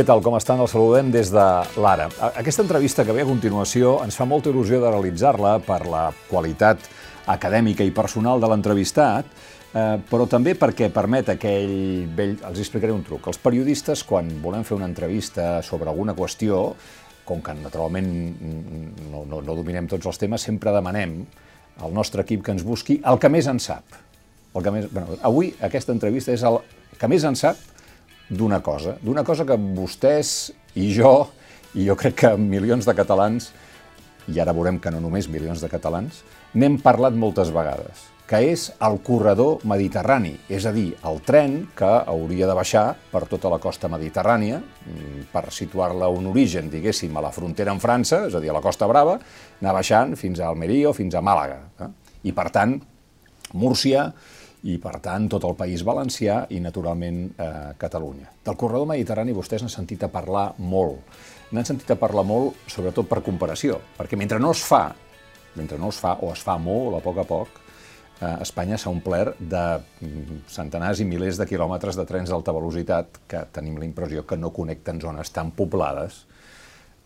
Què tal, com estan? Els saludem des de l'Ara. Aquesta entrevista que ve a continuació ens fa molta il·lusió de realitzar-la per la qualitat acadèmica i personal de l'entrevistat, eh, però també perquè permet aquell vell... Els explicaré un truc. Els periodistes, quan volem fer una entrevista sobre alguna qüestió, com que naturalment no, no, no dominem tots els temes, sempre demanem al nostre equip que ens busqui el que més en sap. El que més, bueno, avui aquesta entrevista és el que més en sap d'una cosa, d'una cosa que vostès i jo, i jo crec que milions de catalans, i ara veurem que no només milions de catalans, n'hem parlat moltes vegades, que és el corredor mediterrani, és a dir, el tren que hauria de baixar per tota la costa mediterrània, mm, per situar-la a un origen, diguéssim, a la frontera amb França, és a dir, a la Costa Brava, anar baixant fins a Almeria o fins a Màlaga. Eh? I, per tant, Múrcia, i, per tant, tot el País Valencià i, naturalment, eh, Catalunya. Del corredor mediterrani vostès n'han sentit a parlar molt. N'han sentit a parlar molt, sobretot per comparació, perquè mentre no es fa, mentre no es fa, o es fa molt a poc a poc, eh, Espanya s'ha omplert de mm, centenars i milers de quilòmetres de trens d'alta velocitat que tenim la impressió que no connecten zones tan poblades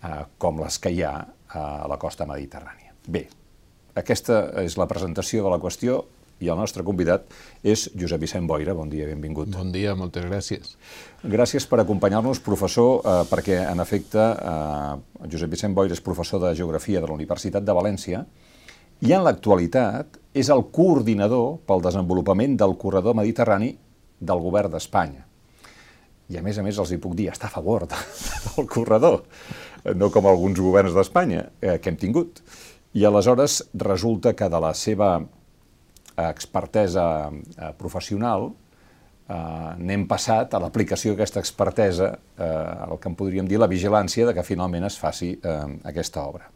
eh, com les que hi ha a la costa mediterrània. Bé, aquesta és la presentació de la qüestió i el nostre convidat és Josep Vicent Boira. Bon dia, benvingut. Bon dia, moltes gràcies. Gràcies per acompanyar-nos, professor, eh, perquè, en efecte, eh, Josep Vicent Boira és professor de Geografia de la Universitat de València i, en l'actualitat, és el coordinador pel desenvolupament del corredor mediterrani del govern d'Espanya. I, a més a més, els hi puc dir, està a favor de, del corredor, no com alguns governs d'Espanya eh, que hem tingut. I aleshores resulta que de la seva expertesa eh, professional, eh, n'hem passat a l'aplicació d'aquesta expertesa, eh, el que en podríem dir la vigilància de que finalment es faci eh, aquesta obra.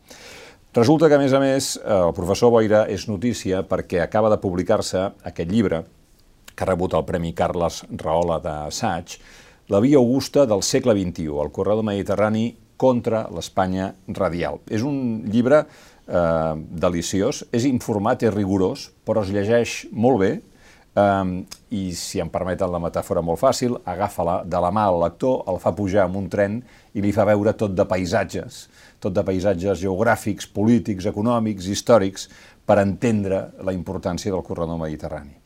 Resulta que, a més a més, eh, el professor Boira és notícia perquè acaba de publicar-se aquest llibre que ha rebut el Premi Carles Rahola d'assaig, La via augusta del segle XXI, el corredor mediterrani contra l'Espanya radial. És un llibre eh, deliciós, és informat i rigorós, però es llegeix molt bé, eh, i si em permeten la metàfora molt fàcil, agafa-la de la mà al lector, el fa pujar amb un tren i li fa veure tot de paisatges, tot de paisatges geogràfics, polítics, econòmics, històrics, per entendre la importància del corredor mediterrani.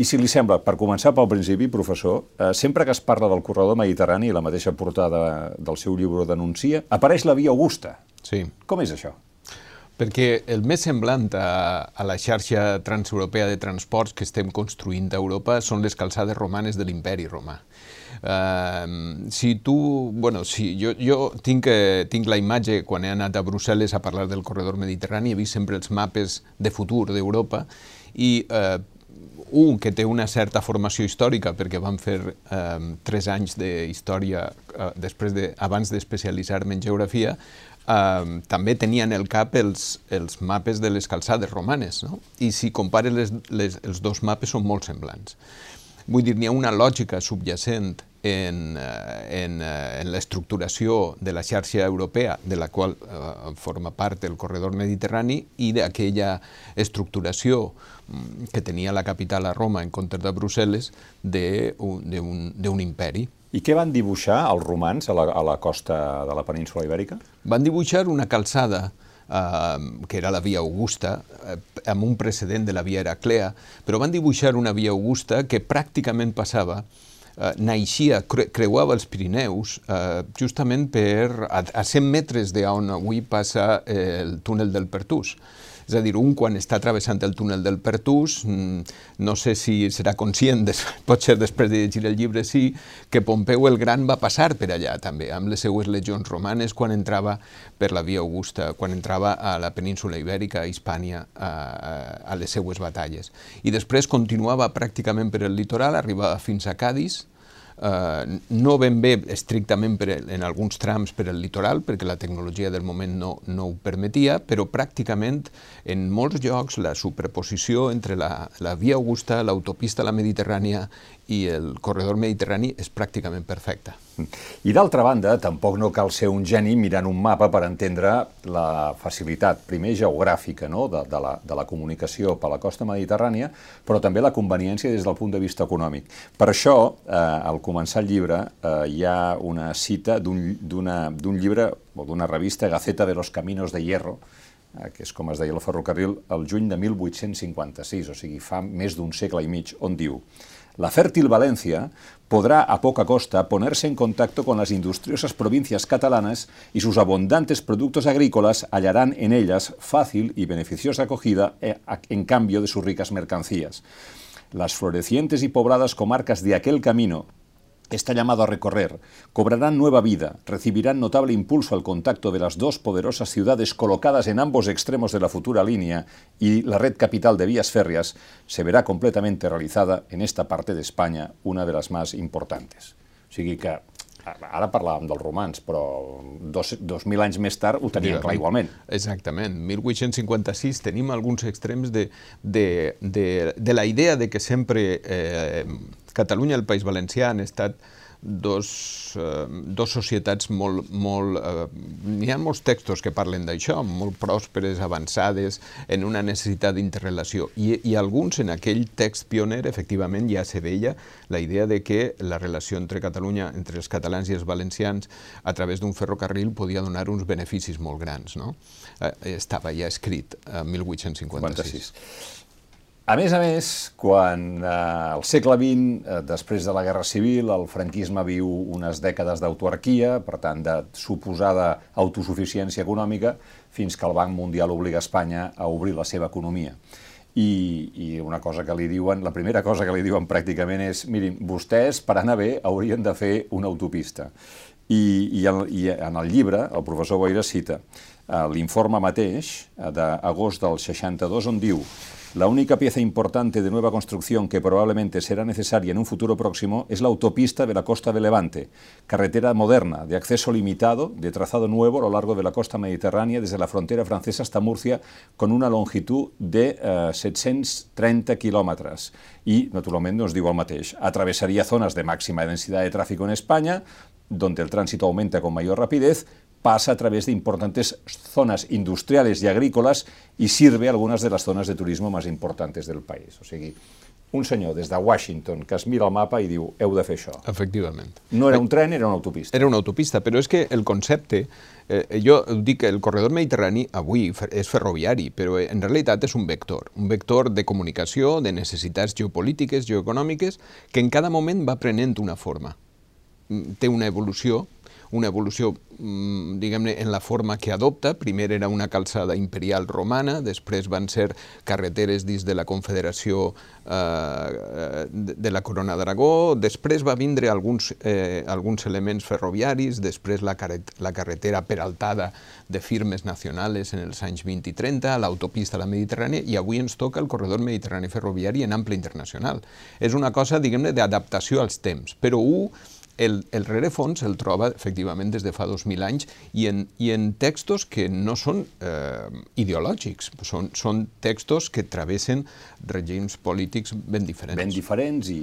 I si li sembla, per començar pel principi, professor, eh, sempre que es parla del corredor mediterrani, la mateixa portada del seu llibre denuncia, apareix la via Augusta. Sí. Com és això? Perquè el més semblant a, a la xarxa transeuropea de transports que estem construint a Europa són les calçades romanes de l'imperi romà. Uh, si tu, bueno, si jo, jo tinc, eh, tinc la imatge, quan he anat a Brussel·les a parlar del corredor mediterrani, he vist sempre els mapes de futur d'Europa i uh, un que té una certa formació històrica perquè vam fer eh, tres anys d'història eh, després de, abans d'especialitzar-me en geografia, eh, també tenia en el cap els, els mapes de les calçades romanes, no? i si compares les, les, els dos mapes són molt semblants. Vull dir, n'hi ha una lògica subjacent en, eh, en, eh, en l'estructuració de la xarxa europea, de la qual eh, forma part el corredor mediterrani, i d'aquella estructuració mm, que tenia la capital a Roma en comptes de Brussel·les d'un imperi. I què van dibuixar els romans a la, a la costa de la península ibèrica? Van dibuixar una calçada eh, que era la via Augusta, eh, amb un precedent de la via Heraclea, però van dibuixar una via Augusta que pràcticament passava eh, naixia, cre creuava els Pirineus eh, justament per, a, a 100 metres d'on avui passa eh, el túnel del Pertús. És a dir, un quan està travessant el túnel del Pertús, mm, no sé si serà conscient, des, pot ser després de llegir el llibre, sí, que Pompeu el Gran va passar per allà també, amb les seues legions romanes quan entrava per la via Augusta, quan entrava a la península ibèrica, a Hispània, a, a les seues batalles. I després continuava pràcticament per el litoral, arribava fins a Cádiz, eh, no ben bé estrictament per, en alguns trams per el litoral, perquè la tecnologia del moment no, no ho permetia, però pràcticament en molts llocs la superposició entre la, la via Augusta, l'autopista a la Mediterrània i el corredor mediterrani és pràcticament perfecta. I d'altra banda, tampoc no cal ser un geni mirant un mapa per entendre la facilitat, primer geogràfica, no? de, de, la, de la comunicació per la costa mediterrània, però també la conveniència des del punt de vista econòmic. Per això, eh, al començar el llibre, eh, hi ha una cita d'un llibre o d'una revista, Gaceta de los Caminos de Hierro, eh, que és com es deia el ferrocarril, el juny de 1856, o sigui, fa més d'un segle i mig, on diu la fértil Valencia podrá a poca costa ponerse en contacto con las industriosas provincias catalanas y sus abundantes productos agrícolas hallarán en ellas fácil y beneficiosa acogida eh, en cambio de sus ricas mercancías. Las florecientes y pobladas comarcas de aquel camino está llamado a recorrer, cobrarán nueva vida, recibirán notable impulso al contacto de las dos poderosas ciudades colocadas en ambos extremos de la futura línea y la red capital de vías férreas se verá completamente realizada en esta parte de España, una de las más importantes. Ara parlàvem dels romans, però dos, 2.000 anys més tard ho teníem clar igualment. Exactament. 1856 tenim alguns extrems de, de, de, de la idea de que sempre eh, Catalunya i el País Valencià han estat dos, eh, dos societats molt... molt eh, N'hi ha molts textos que parlen d'això, molt pròsperes, avançades, en una necessitat d'interrelació. I, I alguns, en aquell text pioner, efectivament, ja se veia la idea de que la relació entre Catalunya, entre els catalans i els valencians, a través d'un ferrocarril, podia donar uns beneficis molt grans. No? Eh, estava ja escrit en 1856. 56. A més a més, quan eh, al segle XX, eh, després de la Guerra Civil, el franquisme viu unes dècades d'autoarquia, per tant, de suposada autosuficiència econòmica, fins que el Banc Mundial obliga Espanya a obrir la seva economia. I, i una cosa que li diuen, la primera cosa que li diuen pràcticament és, mirin, vostès per anar bé haurien de fer una autopista. I, i, el, i en el llibre, el professor Boira cita eh, l'informe mateix, eh, d'agost del 62, on diu La única pieza importante de nueva construcción que probablemente será necesaria en un futuro próximo es la autopista de la costa de Levante, carretera moderna, de acceso limitado, de trazado nuevo a lo largo de la costa mediterránea desde la frontera francesa hasta Murcia, con una longitud de eh, 730 kilómetros. Y, naturalmente, nos digo al mateix, atravesaría zonas de máxima densidad de tráfico en España, donde el tránsito aumenta con mayor rapidez, pasa a través de importantes zonas industriales y agrícolas y sirve a algunas de las zonas de turismo más importantes del país. O sigui, un senyor des de Washington que es mira el mapa i diu heu de fer això. Efectivament. No era un tren, era una autopista. Era una autopista, però és que el concepte, eh, jo dic que el corredor mediterrani avui és ferroviari, però en realitat és un vector, un vector de comunicació, de necessitats geopolítiques, geoeconòmiques, que en cada moment va prenent una forma. Mm, té una evolució una evolució, mm, diguem-ne, en la forma que adopta. Primer era una calçada imperial romana, després van ser carreteres dins de la Confederació eh, de la Corona d'Aragó, després va vindre alguns, eh, alguns elements ferroviaris, després la, carret la carretera peraltada de firmes nacionals en els anys 20 i 30, l'autopista a la Mediterrània, i avui ens toca el corredor mediterrani ferroviari en ample internacional. És una cosa, diguem-ne, d'adaptació als temps, però un el, el rerefons el troba efectivament des de fa 2.000 anys i en, i en textos que no són eh, ideològics, són, són textos que travessen regims polítics ben diferents. Ben diferents i,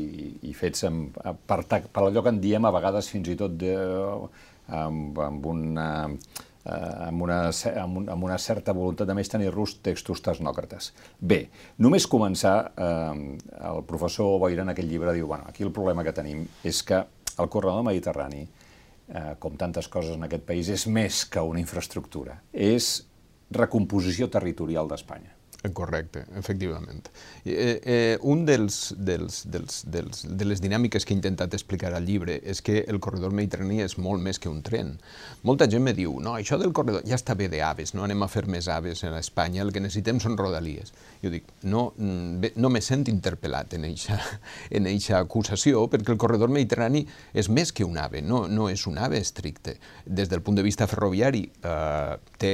i fets amb, per, per allò que en diem a vegades fins i tot de, amb, amb una amb una, amb, amb una certa voluntat de més tenir-los textos tecnòcrates. Bé, només començar, eh, el professor Boira en aquest llibre diu, bueno, aquí el problema que tenim és que el corredor mediterrani, eh, com tantes coses en aquest país, és més que una infraestructura, és recomposició territorial d'Espanya. Correcte, efectivament. Eh, eh, un dels, dels, dels, dels, de les dinàmiques que he intentat explicar al llibre és que el corredor mediterrani és molt més que un tren. Molta gent me diu, no, això del corredor ja està bé d'aves, no anem a fer més aves a Espanya, el que necessitem són rodalies. Jo dic, no, mm, no me sent interpel·lat en eixa, en eixa acusació, perquè el corredor mediterrani és més que un ave, no, no és un ave estricte. Des del punt de vista ferroviari eh, té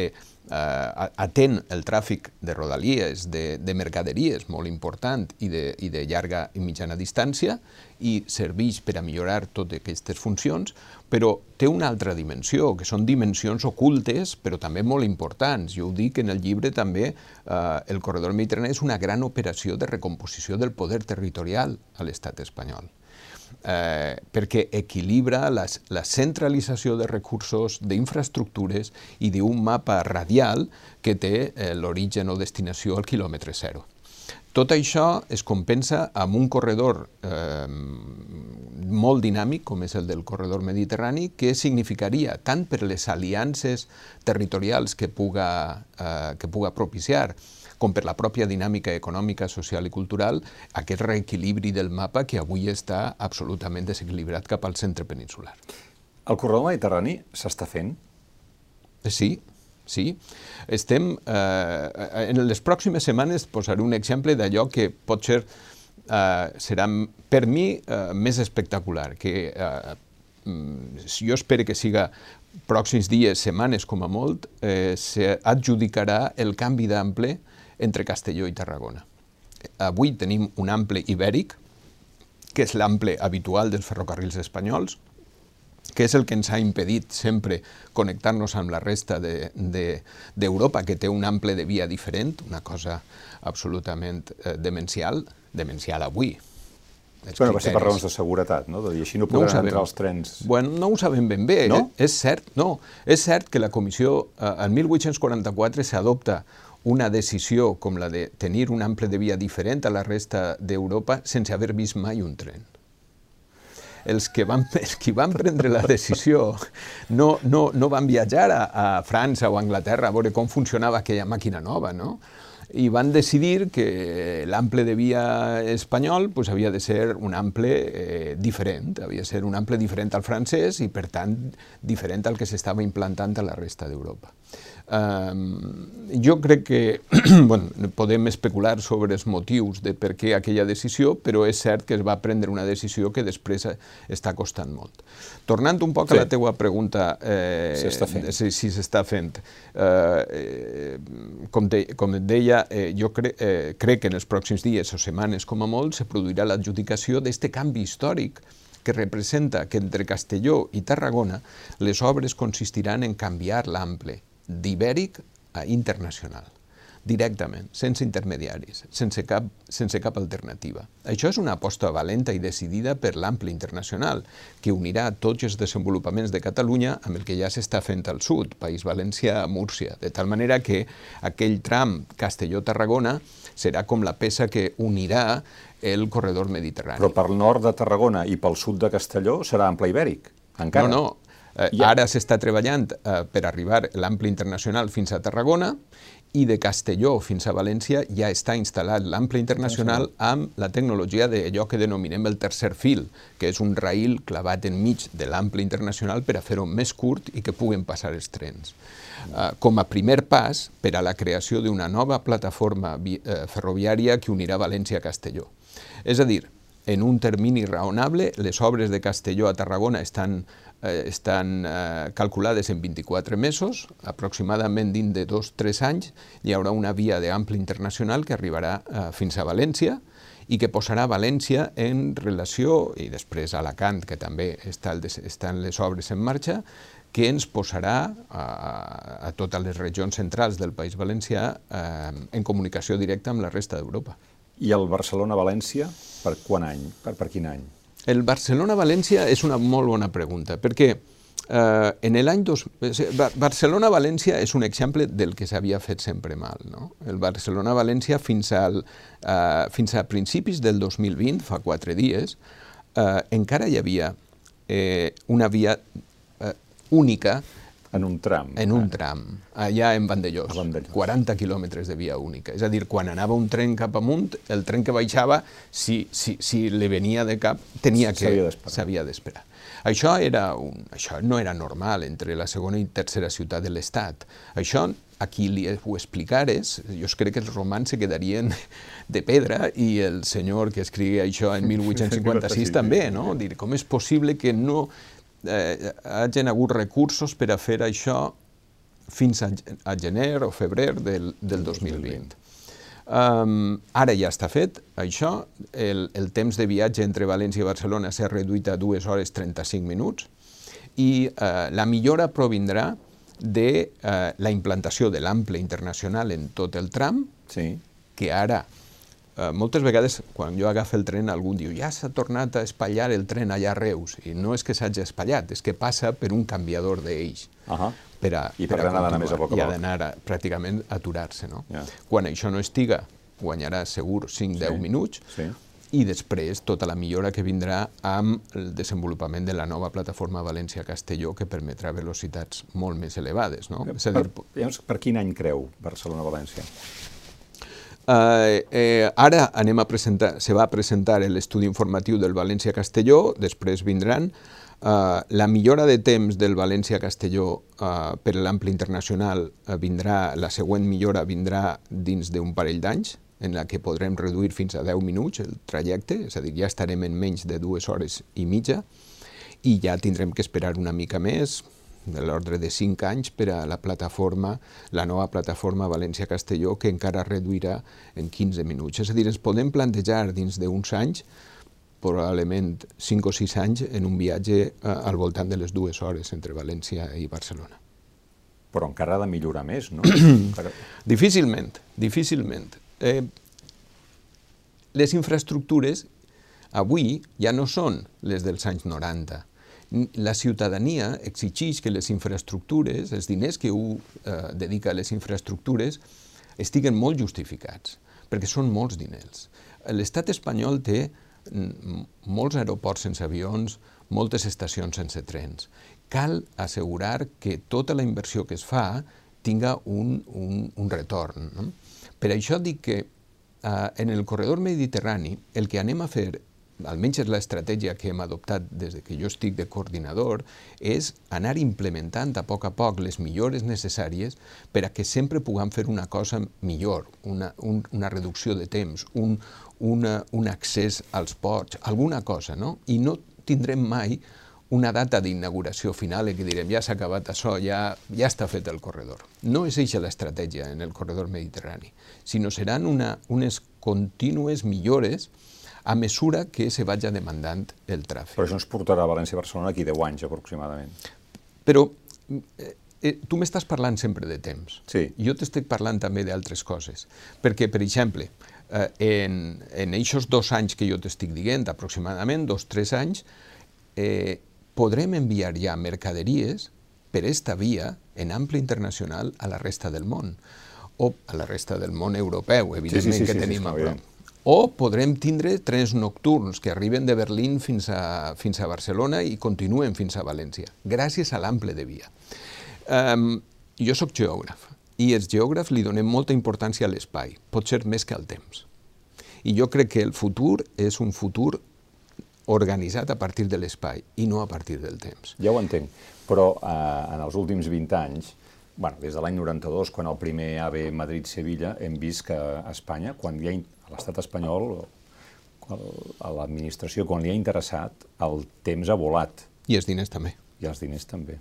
atén el tràfic de rodalies, de, de mercaderies molt important i de, i de llarga i mitjana distància i serveix per a millorar totes aquestes funcions, però té una altra dimensió, que són dimensions ocultes, però també molt importants. Jo ho dic en el llibre també, eh, el corredor mediterrani és una gran operació de recomposició del poder territorial a l'estat espanyol. Eh, perquè equilibra la, la centralització de recursos, d'infraestructures i d'un mapa radial que té eh, l'origen o destinació al quilòmetre zero. Tot això es compensa amb un corredor eh, molt dinàmic, com és el del corredor mediterrani, que significaria, tant per les aliances territorials que puga, eh, que puga propiciar, com per la pròpia dinàmica econòmica, social i cultural, aquest reequilibri del mapa que avui està absolutament desequilibrat cap al centre peninsular. El corredor mediterrani s'està fent? Sí, sí. Estem, eh, en les pròximes setmanes posaré un exemple d'allò que pot ser, eh, serà per mi eh, més espectacular, que eh, mm, jo espero que siga pròxims dies, setmanes com a molt, eh, s'adjudicarà el canvi d'ample entre Castelló i Tarragona. Avui tenim un ample ibèric, que és l'ample habitual dels ferrocarrils espanyols, que és el que ens ha impedit sempre connectar-nos amb la resta d'Europa, de, de, que té un ample de via diferent, una cosa absolutament eh, demencial, demencial avui. Bueno, va ser per raons de seguretat, no? I així no podran no entrar els trens... Bueno, no ho sabem ben bé. No? Eh? És cert, no. És cert que la comissió, eh, en 1844 s'adopta una decisió com la de tenir un ample de via diferent a la resta d'Europa sense haver vist mai un tren. Els que van, els que van prendre la decisió no, no, no van viatjar a, a França o a Anglaterra a veure com funcionava aquella màquina nova, no? i van decidir que l'ample de via espanyol pues, havia de ser un ample eh, diferent, havia de ser un ample diferent al francès i, per tant, diferent al que s'estava implantant a la resta d'Europa. Um, jo crec que bueno, podem especular sobre els motius de per què aquella decisió, però és cert que es va prendre una decisió que després està costant molt. Tornant un poc sí. a la teua pregunta, eh, si s'està fent. Eh, eh, com, de, com et deia, eh, jo cre, eh, crec que en els pròxims dies o setmanes, com a molt, se produirà l'adjudicació d'aquest canvi històric que representa que entre Castelló i Tarragona les obres consistiran en canviar l'ample d'ibèric a internacional, directament, sense intermediaris, sense cap, sense cap alternativa. Això és una aposta valenta i decidida per l'ample internacional, que unirà tots els desenvolupaments de Catalunya amb el que ja s'està fent al sud, País València a Múrcia, de tal manera que aquell tram Castelló-Tarragona serà com la peça que unirà el corredor mediterrani. Però per nord de Tarragona i pel sud de Castelló serà ample ibèric, encara? No, no, Eh, ja. Ara s'està treballant eh, per arribar l'ample internacional fins a Tarragona i de Castelló fins a València ja està instal·lat l'ample internacional amb la tecnologia d'allò que denominem el tercer fil, que és un rail clavat enmig de l'ample internacional per a fer-ho més curt i que puguen passar els trens. Uh, com a primer pas per a la creació d'una nova plataforma uh, ferroviària que unirà València a Castelló. És a dir, en un termini raonable, les obres de Castelló a Tarragona estan eh, estan eh, calculades en 24 mesos, aproximadament dins de dos o tres anys hi haurà una via d'ample internacional que arribarà eh, fins a València i que posarà València en relació, i després Alacant, que també està estan les obres en marxa, que ens posarà a, a totes les regions centrals del País Valencià eh, en comunicació directa amb la resta d'Europa. I el Barcelona-València, per quan any? Per, per quin any? El Barcelona-València és una molt bona pregunta, perquè eh, en l'any. Barcelona-València és un exemple del que s'havia fet sempre mal. No? El Barcelona-València fins, al, eh, fins a principis del 2020, fa quatre dies, eh, encara hi havia eh, una via eh, única en un tram. En un eh? tram, allà en Vandellós, Vandellós, 40 quilòmetres de via única. És a dir, quan anava un tren cap amunt, el tren que baixava, si, si, si li venia de cap, tenia que... S'havia d'esperar. Això, era un, això no era normal entre la segona i tercera ciutat de l'Estat. Això, a qui li ho explicares, jo crec que els romans se quedarien de pedra i el senyor que escrigui això en 1856 també, no? Dir, com és possible que no eh, hagin hagut recursos per a fer això fins a, a gener o febrer del, del 2020. Um, ara ja està fet, això, el, el temps de viatge entre València i Barcelona s'ha reduït a 2 hores 35 minuts i uh, la millora provindrà de uh, la implantació de l'ample internacional en tot el tram, sí. que ara Uh, moltes vegades, quan jo agafo el tren, algú diu ja s'ha tornat a espatllar el tren allà a Reus. I no és que s'hagi espatllat, és que passa per un canviador d'eix. Uh -huh. per a, I per, per tant ha d'anar més a poc a poc. I ha d'anar pràcticament a aturar-se. No? Yeah. Quan això no estiga, guanyarà segur 5-10 Sí. minuts, Sí. i després tota la millora que vindrà amb el desenvolupament de la nova plataforma València-Castelló que permetrà velocitats molt més elevades. No? És a Per, dir, llavors, per quin any creu Barcelona-València? Eh, eh, ara anem a presentar, se va presentar l'estudi informatiu del València-Castelló, després vindran eh, la millora de temps del València-Castelló eh, per l'ampli internacional eh, vindrà, la següent millora vindrà dins d'un parell d'anys, en la que podrem reduir fins a 10 minuts el trajecte, és a dir, ja estarem en menys de dues hores i mitja, i ja tindrem que esperar una mica més, de l'ordre de 5 anys per a la plataforma, la nova plataforma València-Castelló, que encara reduirà en 15 minuts. És a dir, ens podem plantejar dins d'uns anys, probablement 5 o 6 anys, en un viatge eh, al voltant de les dues hores entre València i Barcelona. Però encara ha de millorar més, no? Difícilment, difícilment. Eh, les infraestructures avui ja no són les dels anys 90. La ciutadania exigeix que les infraestructures, els diners que ho eh, dedica a les infraestructures, estiguen molt justificats, perquè són molts diners. L'estat espanyol té mm, molts aeroports sense avions, moltes estacions sense trens. Cal assegurar que tota la inversió que es fa tinga un, un, un retorn. No? Per això dic que eh, en el corredor mediterrani el que anem a fer, almenys és l'estratègia que hem adoptat des de que jo estic de coordinador, és anar implementant a poc a poc les millores necessàries per a que sempre puguem fer una cosa millor, una, un, una reducció de temps, un, una, un accés als ports, alguna cosa, no? I no tindrem mai una data d'inauguració final en què direm ja s'ha acabat això, ja, ja està fet el corredor. No és eixa l'estratègia en el corredor mediterrani, sinó seran una, unes contínues millores a mesura que se vagi demandant el tràfic. Però això ens portarà a València-Barcelona aquí 10 anys, aproximadament. Però eh, eh, tu m'estàs parlant sempre de temps. Sí. Jo t'estic parlant també d'altres coses. Perquè, per exemple, eh, en, en aquests dos anys que jo t'estic dient, aproximadament dos, tres anys, eh, podrem enviar ja mercaderies per esta via en ample internacional a la resta del món o a la resta del món europeu, evidentment, sí, sí, que sí, tenim està a prop. O podrem tindre trens nocturns que arriben de Berlín fins a, fins a Barcelona i continuen fins a València, gràcies a l'ample de via. Um, jo sóc geògraf i els geògrafs li donem molta importància a l'espai, pot ser més que al temps. I jo crec que el futur és un futur organitzat a partir de l'espai i no a partir del temps. Ja ho entenc, però eh, en els últims 20 anys, bueno, des de l'any 92, quan el primer AVE Madrid-Sevilla, hem vist que a Espanya, quan hi ha, l'estat espanyol, l'administració, quan li ha interessat, el temps ha volat, I els diners també. i els diners també.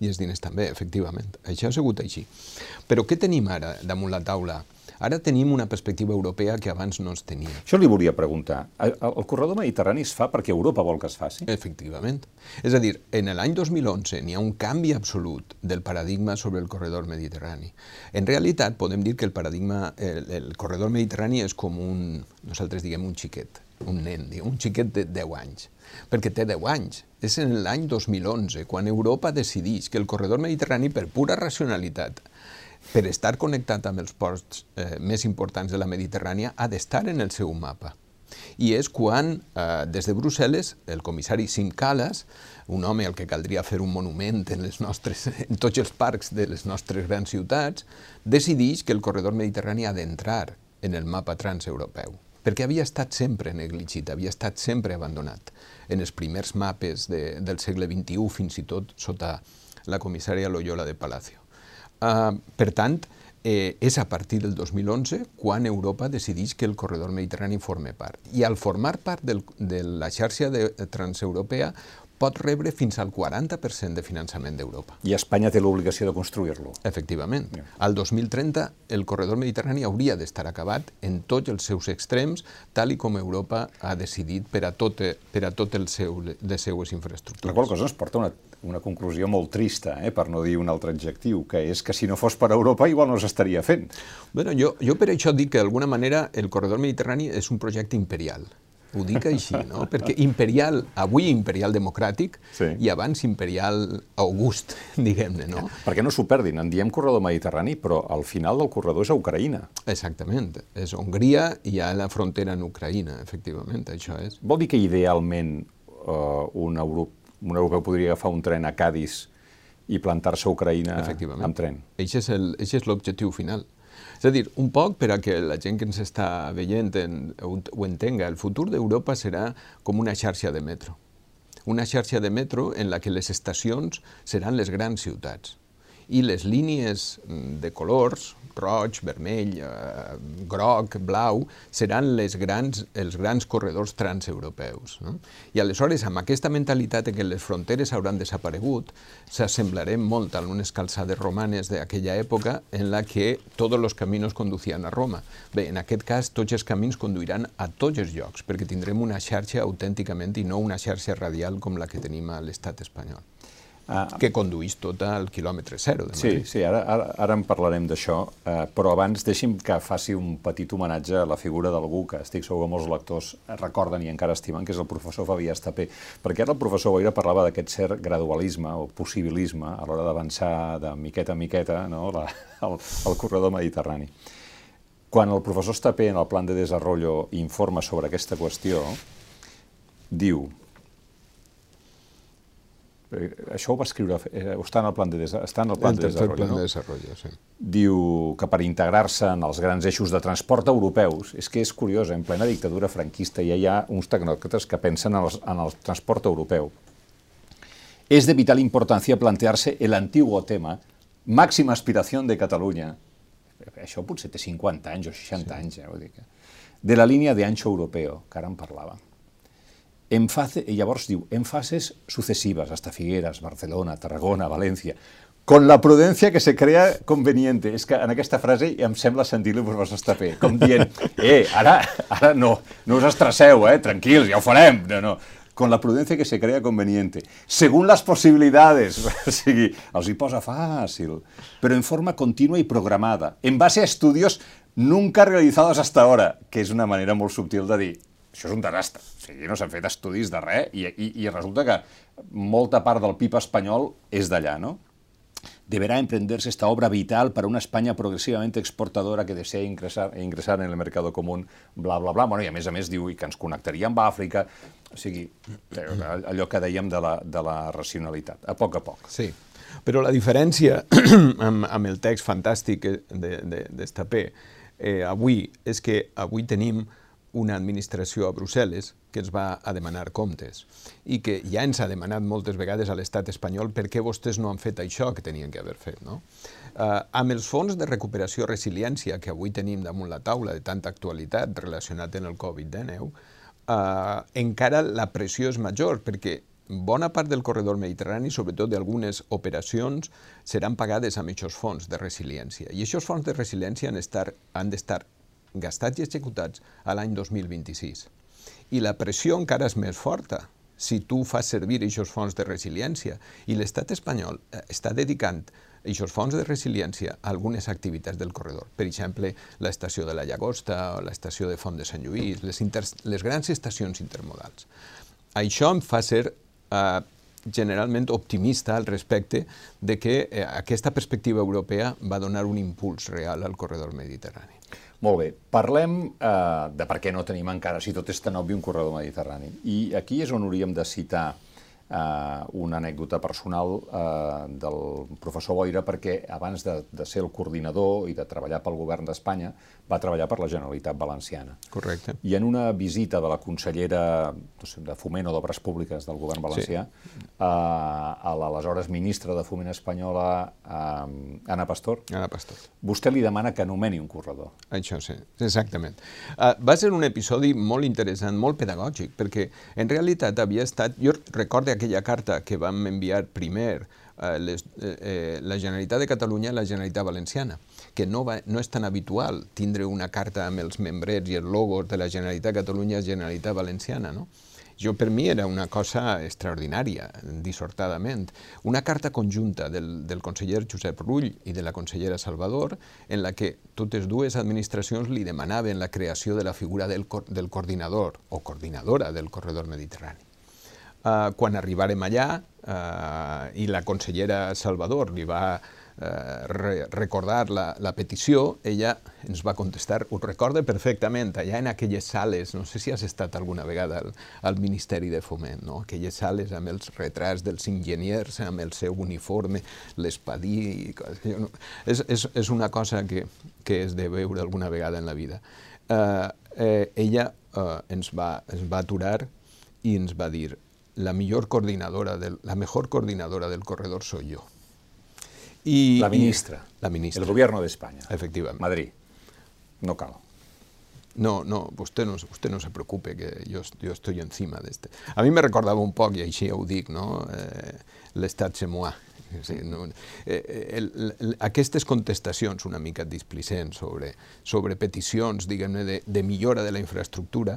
I els diners també, efectivament. Això ha sigut així. Però què tenim ara damunt la taula? Ara tenim una perspectiva europea que abans no es tenia. Això li volia preguntar. El, el corredor mediterrani es fa perquè Europa vol que es faci? Efectivament. És a dir, en l'any 2011 n'hi ha un canvi absolut del paradigma sobre el corredor mediterrani. En realitat, podem dir que el paradigma, el, el corredor mediterrani és com un, nosaltres diguem un xiquet, un nen, un xiquet de 10 anys, perquè té 10 anys. És en l'any 2011, quan Europa decideix que el corredor mediterrani, per pura racionalitat, per estar connectat amb els ports eh, més importants de la Mediterrània, ha d'estar en el seu mapa. I és quan, eh, des de Brussel·les, el comissari Sim Calas, un home al que caldria fer un monument en, les nostres, en tots els parcs de les nostres grans ciutats, decideix que el corredor mediterrani ha d'entrar en el mapa transeuropeu, perquè havia estat sempre negligit, havia estat sempre abandonat en els primers mapes de, del segle XXI, fins i tot sota la comissària Loyola de Palacio. Uh, per tant, eh, és a partir del 2011 quan Europa decideix que el corredor mediterrani forme part. I al formar part del, de la xarxa de, transeuropea pot rebre fins al 40% de finançament d'Europa. I Espanya té l'obligació de construir-lo. Efectivament. Yeah. Al 2030 el corredor mediterrani hauria d'estar acabat en tots els seus extrems, tal i com Europa ha decidit per a tot, per a tot el seu, les seues infraestructures. La qual cosa ens porta una, una conclusió molt trista, eh, per no dir un altre adjectiu, que és que si no fos per Europa igual no s'estaria fent. Bueno, jo, jo per això dic que d'alguna manera el corredor mediterrani és un projecte imperial ho dic així, no? Perquè imperial, avui imperial democràtic sí. i abans imperial august, diguem-ne, no? Perquè no s'ho perdin, en diem corredor mediterrani, però al final del corredor és a Ucraïna. Exactament, és Hongria i hi ha la frontera en Ucraïna, efectivament, això és. Vol dir que idealment uh, un, europeu, un europeu podria agafar un tren a Cádiz i plantar-se a Ucraïna amb tren? Això és l'objectiu final. És a dir, un poc per a que la gent que ens està veient en, ho, ho entenga, el futur d'Europa serà com una xarxa de metro. Una xarxa de metro en la que les estacions seran les grans ciutats i les línies mm, de colors, roig, vermell, eh, groc, blau, seran les grans, els grans corredors transeuropeus. No? I aleshores, amb aquesta mentalitat que les fronteres hauran desaparegut, s'assemblarem molt a unes calçades romanes d'aquella època en la que tots els camins conducien a Roma. Bé, en aquest cas, tots els camins conduiran a tots els llocs, perquè tindrem una xarxa autènticament i no una xarxa radial com la que tenim a l'estat espanyol. Ah, que conduís tot al quilòmetre zero. De sí, sí, ara, ara, ara en parlarem d'això, eh, però abans deixi'm que faci un petit homenatge a la figura d'algú que estic segur que molts lectors recorden i encara estimen, que és el professor Fabià Estapé, perquè ara el professor Boira parlava d'aquest cert gradualisme o possibilisme a l'hora d'avançar de miqueta a miqueta no, la, el, el corredor mediterrani. Quan el professor Estapé en el plan de desenvolupament informa sobre aquesta qüestió, diu això ho va escriure, eh, està en el plan de, està en el plan el de desenvolupament, plan no? de desenvolupament, sí. Diu que per integrar-se en els grans eixos de transport europeus, és que és curiós, en plena dictadura franquista ja hi ha uns tecnòcrates que pensen en, els, en el transport europeu. És de vital importància plantear-se el antiguo tema, màxima aspiració de Catalunya, això potser té 50 anys o 60 sí. anys, eh, vull dir que, de la línia de ancho europeo, que ara en parlàvem en fase, i llavors diu, en fases sucessives, hasta Figueres, Barcelona, Tarragona, València, con la prudència que se crea conveniente. És que en aquesta frase em sembla sentir-li el professor Estapé, com dient, eh, ara, ara no, no us estresseu, eh, tranquils, ja ho farem. No, no, con la prudencia que se crea conveniente, según las posibilidades, o sigui, els hi posa fàcil, però en forma contínua i programada, en base a estudios nunca realizados hasta ahora, que és una manera molt subtil de dir, això és un desastre. Sigui, no s'han fet estudis de res i, i, i resulta que molta part del PIB espanyol és d'allà, no? Deberá emprenderse esta obra vital para una España progresivamente exportadora que desea ingresar, ingresar en el mercado común, bla, bla, bla. Bueno, I a més a més diu que ens connectaria amb Àfrica, o sigui, allò que dèiem de la, de la racionalitat, a poc a poc. Sí, però la diferència amb, amb el text fantàstic d'Estapé de, de eh, avui és que avui tenim una administració a Brussel·les que ens va a demanar comptes i que ja ens ha demanat moltes vegades a l'estat espanyol per què vostès no han fet això que tenien que haver fet. No? Uh, amb els fons de recuperació i resiliència que avui tenim damunt la taula de tanta actualitat relacionat amb el Covid-19, uh, encara la pressió és major perquè bona part del corredor mediterrani, sobretot d'algunes operacions, seran pagades amb aquests fons de resiliència. I aquests fons de resiliència han d'estar gastats i executats a l'any 2026. I la pressió encara és més forta si tu fas servir aquests fons de resiliència i l'estat espanyol eh, està dedicant aquests fons de resiliència a algunes activitats del corredor. Per exemple, l'estació de la Llagosta l'estació de Font de Sant Lluís, les, inter... les grans estacions intermodals. Això em fa ser eh, generalment optimista al respecte de que eh, aquesta perspectiva europea va donar un impuls real al corredor mediterrani. Molt bé, parlem eh, de per què no tenim encara, si tot és tan obvi, un corredor mediterrani. I aquí és on hauríem de citar eh, una anècdota personal eh, del professor Boira perquè abans de, de ser el coordinador i de treballar pel govern d'Espanya va treballar per la Generalitat Valenciana. Correcte. I en una visita de la consellera no sé, de Foment o d'Obres Públiques del govern valencià sí. eh, a l'aleshores ministra de Foment espanyola eh, Anna Pastor, Anna Pastor, vostè li demana que anomeni un corredor. Això sí, exactament. Uh, va ser un episodi molt interessant, molt pedagògic, perquè en realitat havia estat... Jo recordo aquella carta que vam enviar primer les, eh, eh, la Generalitat de Catalunya i la Generalitat Valenciana, que no, va, no és tan habitual tindre una carta amb els membrets i els logos de la Generalitat de Catalunya i Generalitat Valenciana, no? Jo, per mi, era una cosa extraordinària, dissortadament. Una carta conjunta del, del conseller Josep Rull i de la consellera Salvador, en la que totes dues administracions li demanaven la creació de la figura del, del coordinador o coordinadora del corredor mediterrani. Uh, quan arribarem allà uh, i la consellera Salvador li va re recordar la, la petició, ella ens va contestar, ho recorde perfectament, allà en aquelles sales, no sé si has estat alguna vegada al, al Ministeri de Foment, no? aquelles sales amb els retrats dels enginyers, amb el seu uniforme, l'espadí, és, és, és una cosa que, que és de veure alguna vegada en la vida. Eh, eh, ella eh, ens, va, ens va aturar i ens va dir la millor coordinadora, del, la mejor coordinadora del corredor soy yo. Y, la ministra. Y, la ministra. El gobierno de España. Efectivamente. Madrid. No cal. No, no, usted no, usted no se preocupe, que yo, yo estoy encima de este. A mi me recordava un poc, i així ho dic, no? eh, l'estat semoà. Sí, no? eh, el, el, aquestes contestacions una mica displicents sobre, sobre peticions, diguem-ne, de, de millora de la infraestructura,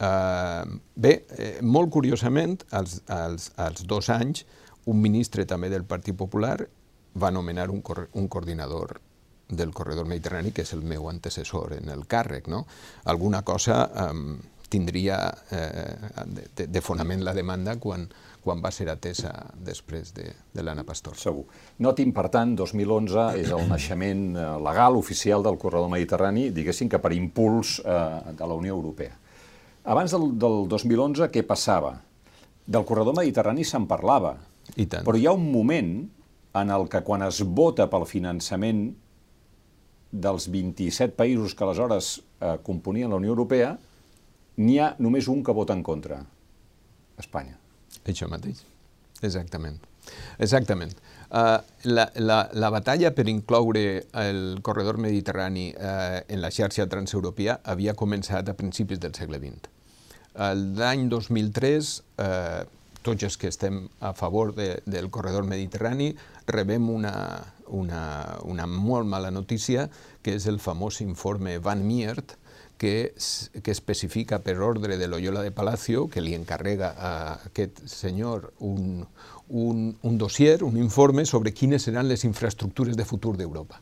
eh, bé, eh, molt curiosament, als, als, als dos anys, un ministre també del Partit Popular va nomenar un, un coordinador del corredor mediterrani, que és el meu antecessor en el càrrec. No? Alguna cosa um, tindria eh, de, de fonament la demanda quan, quan va ser atesa després de, de l'Anna Pastor. Segur. Notin, per tant, 2011 és el naixement eh, legal oficial del corredor mediterrani, diguéssim que per impuls eh, de la Unió Europea. Abans del, del 2011, què passava? Del corredor mediterrani se'n parlava, I tant. però hi ha un moment en el que quan es vota pel finançament dels 27 països que aleshores eh, componien la Unió Europea, n'hi ha només un que vota en contra, Espanya. Això mateix, exactament. Exactament. Uh, la, la, la batalla per incloure el corredor mediterrani uh, en la xarxa transeuropea havia començat a principis del segle XX. L'any 2003, uh, tots els que estem a favor de, del corredor mediterrani rebem una, una, una molt mala notícia, que és el famós informe Van Miert, que, que especifica per ordre de Loyola de Palacio, que li encarrega a aquest senyor un, un, un dossier, un informe sobre quines seran les infraestructures de futur d'Europa.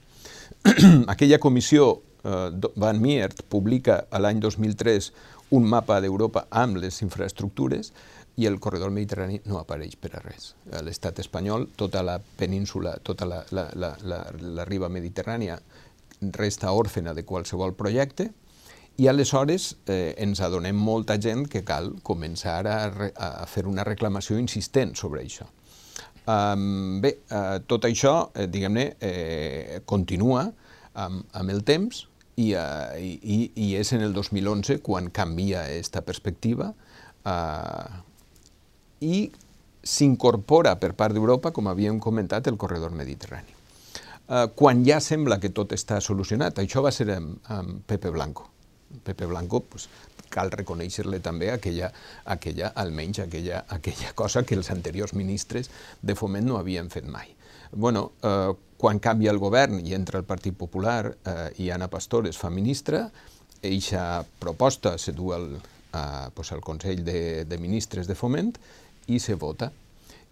Aquella comissió, eh, Van Miert, publica l'any 2003 un mapa d'Europa amb les infraestructures i el corredor mediterrani no apareix per a res. A l'estat espanyol, tota la península, tota la, la, la, la, la riba mediterrània resta òrfena de qualsevol projecte i aleshores eh, ens adonem molta gent que cal començar a, a fer una reclamació insistent sobre això. Um, bé, uh, tot això, eh, diguem-ne, eh, continua amb, amb el temps i, uh, i, i és en el 2011 quan canvia aquesta perspectiva uh, i s'incorpora per part d'Europa, com havíem comentat, el corredor mediterrani. Uh, quan ja sembla que tot està solucionat, això va ser amb, amb Pepe Blanco. Pepe Blanco, pues, cal reconèixer-li també aquella, aquella, almenys aquella, aquella cosa que els anteriors ministres de foment no havien fet mai. Bueno, eh, quan canvia el govern i entra el Partit Popular eh, i Anna Pastor es fa ministra, eixa proposta se du al, a, pues, al Consell de, de Ministres de Foment i se vota.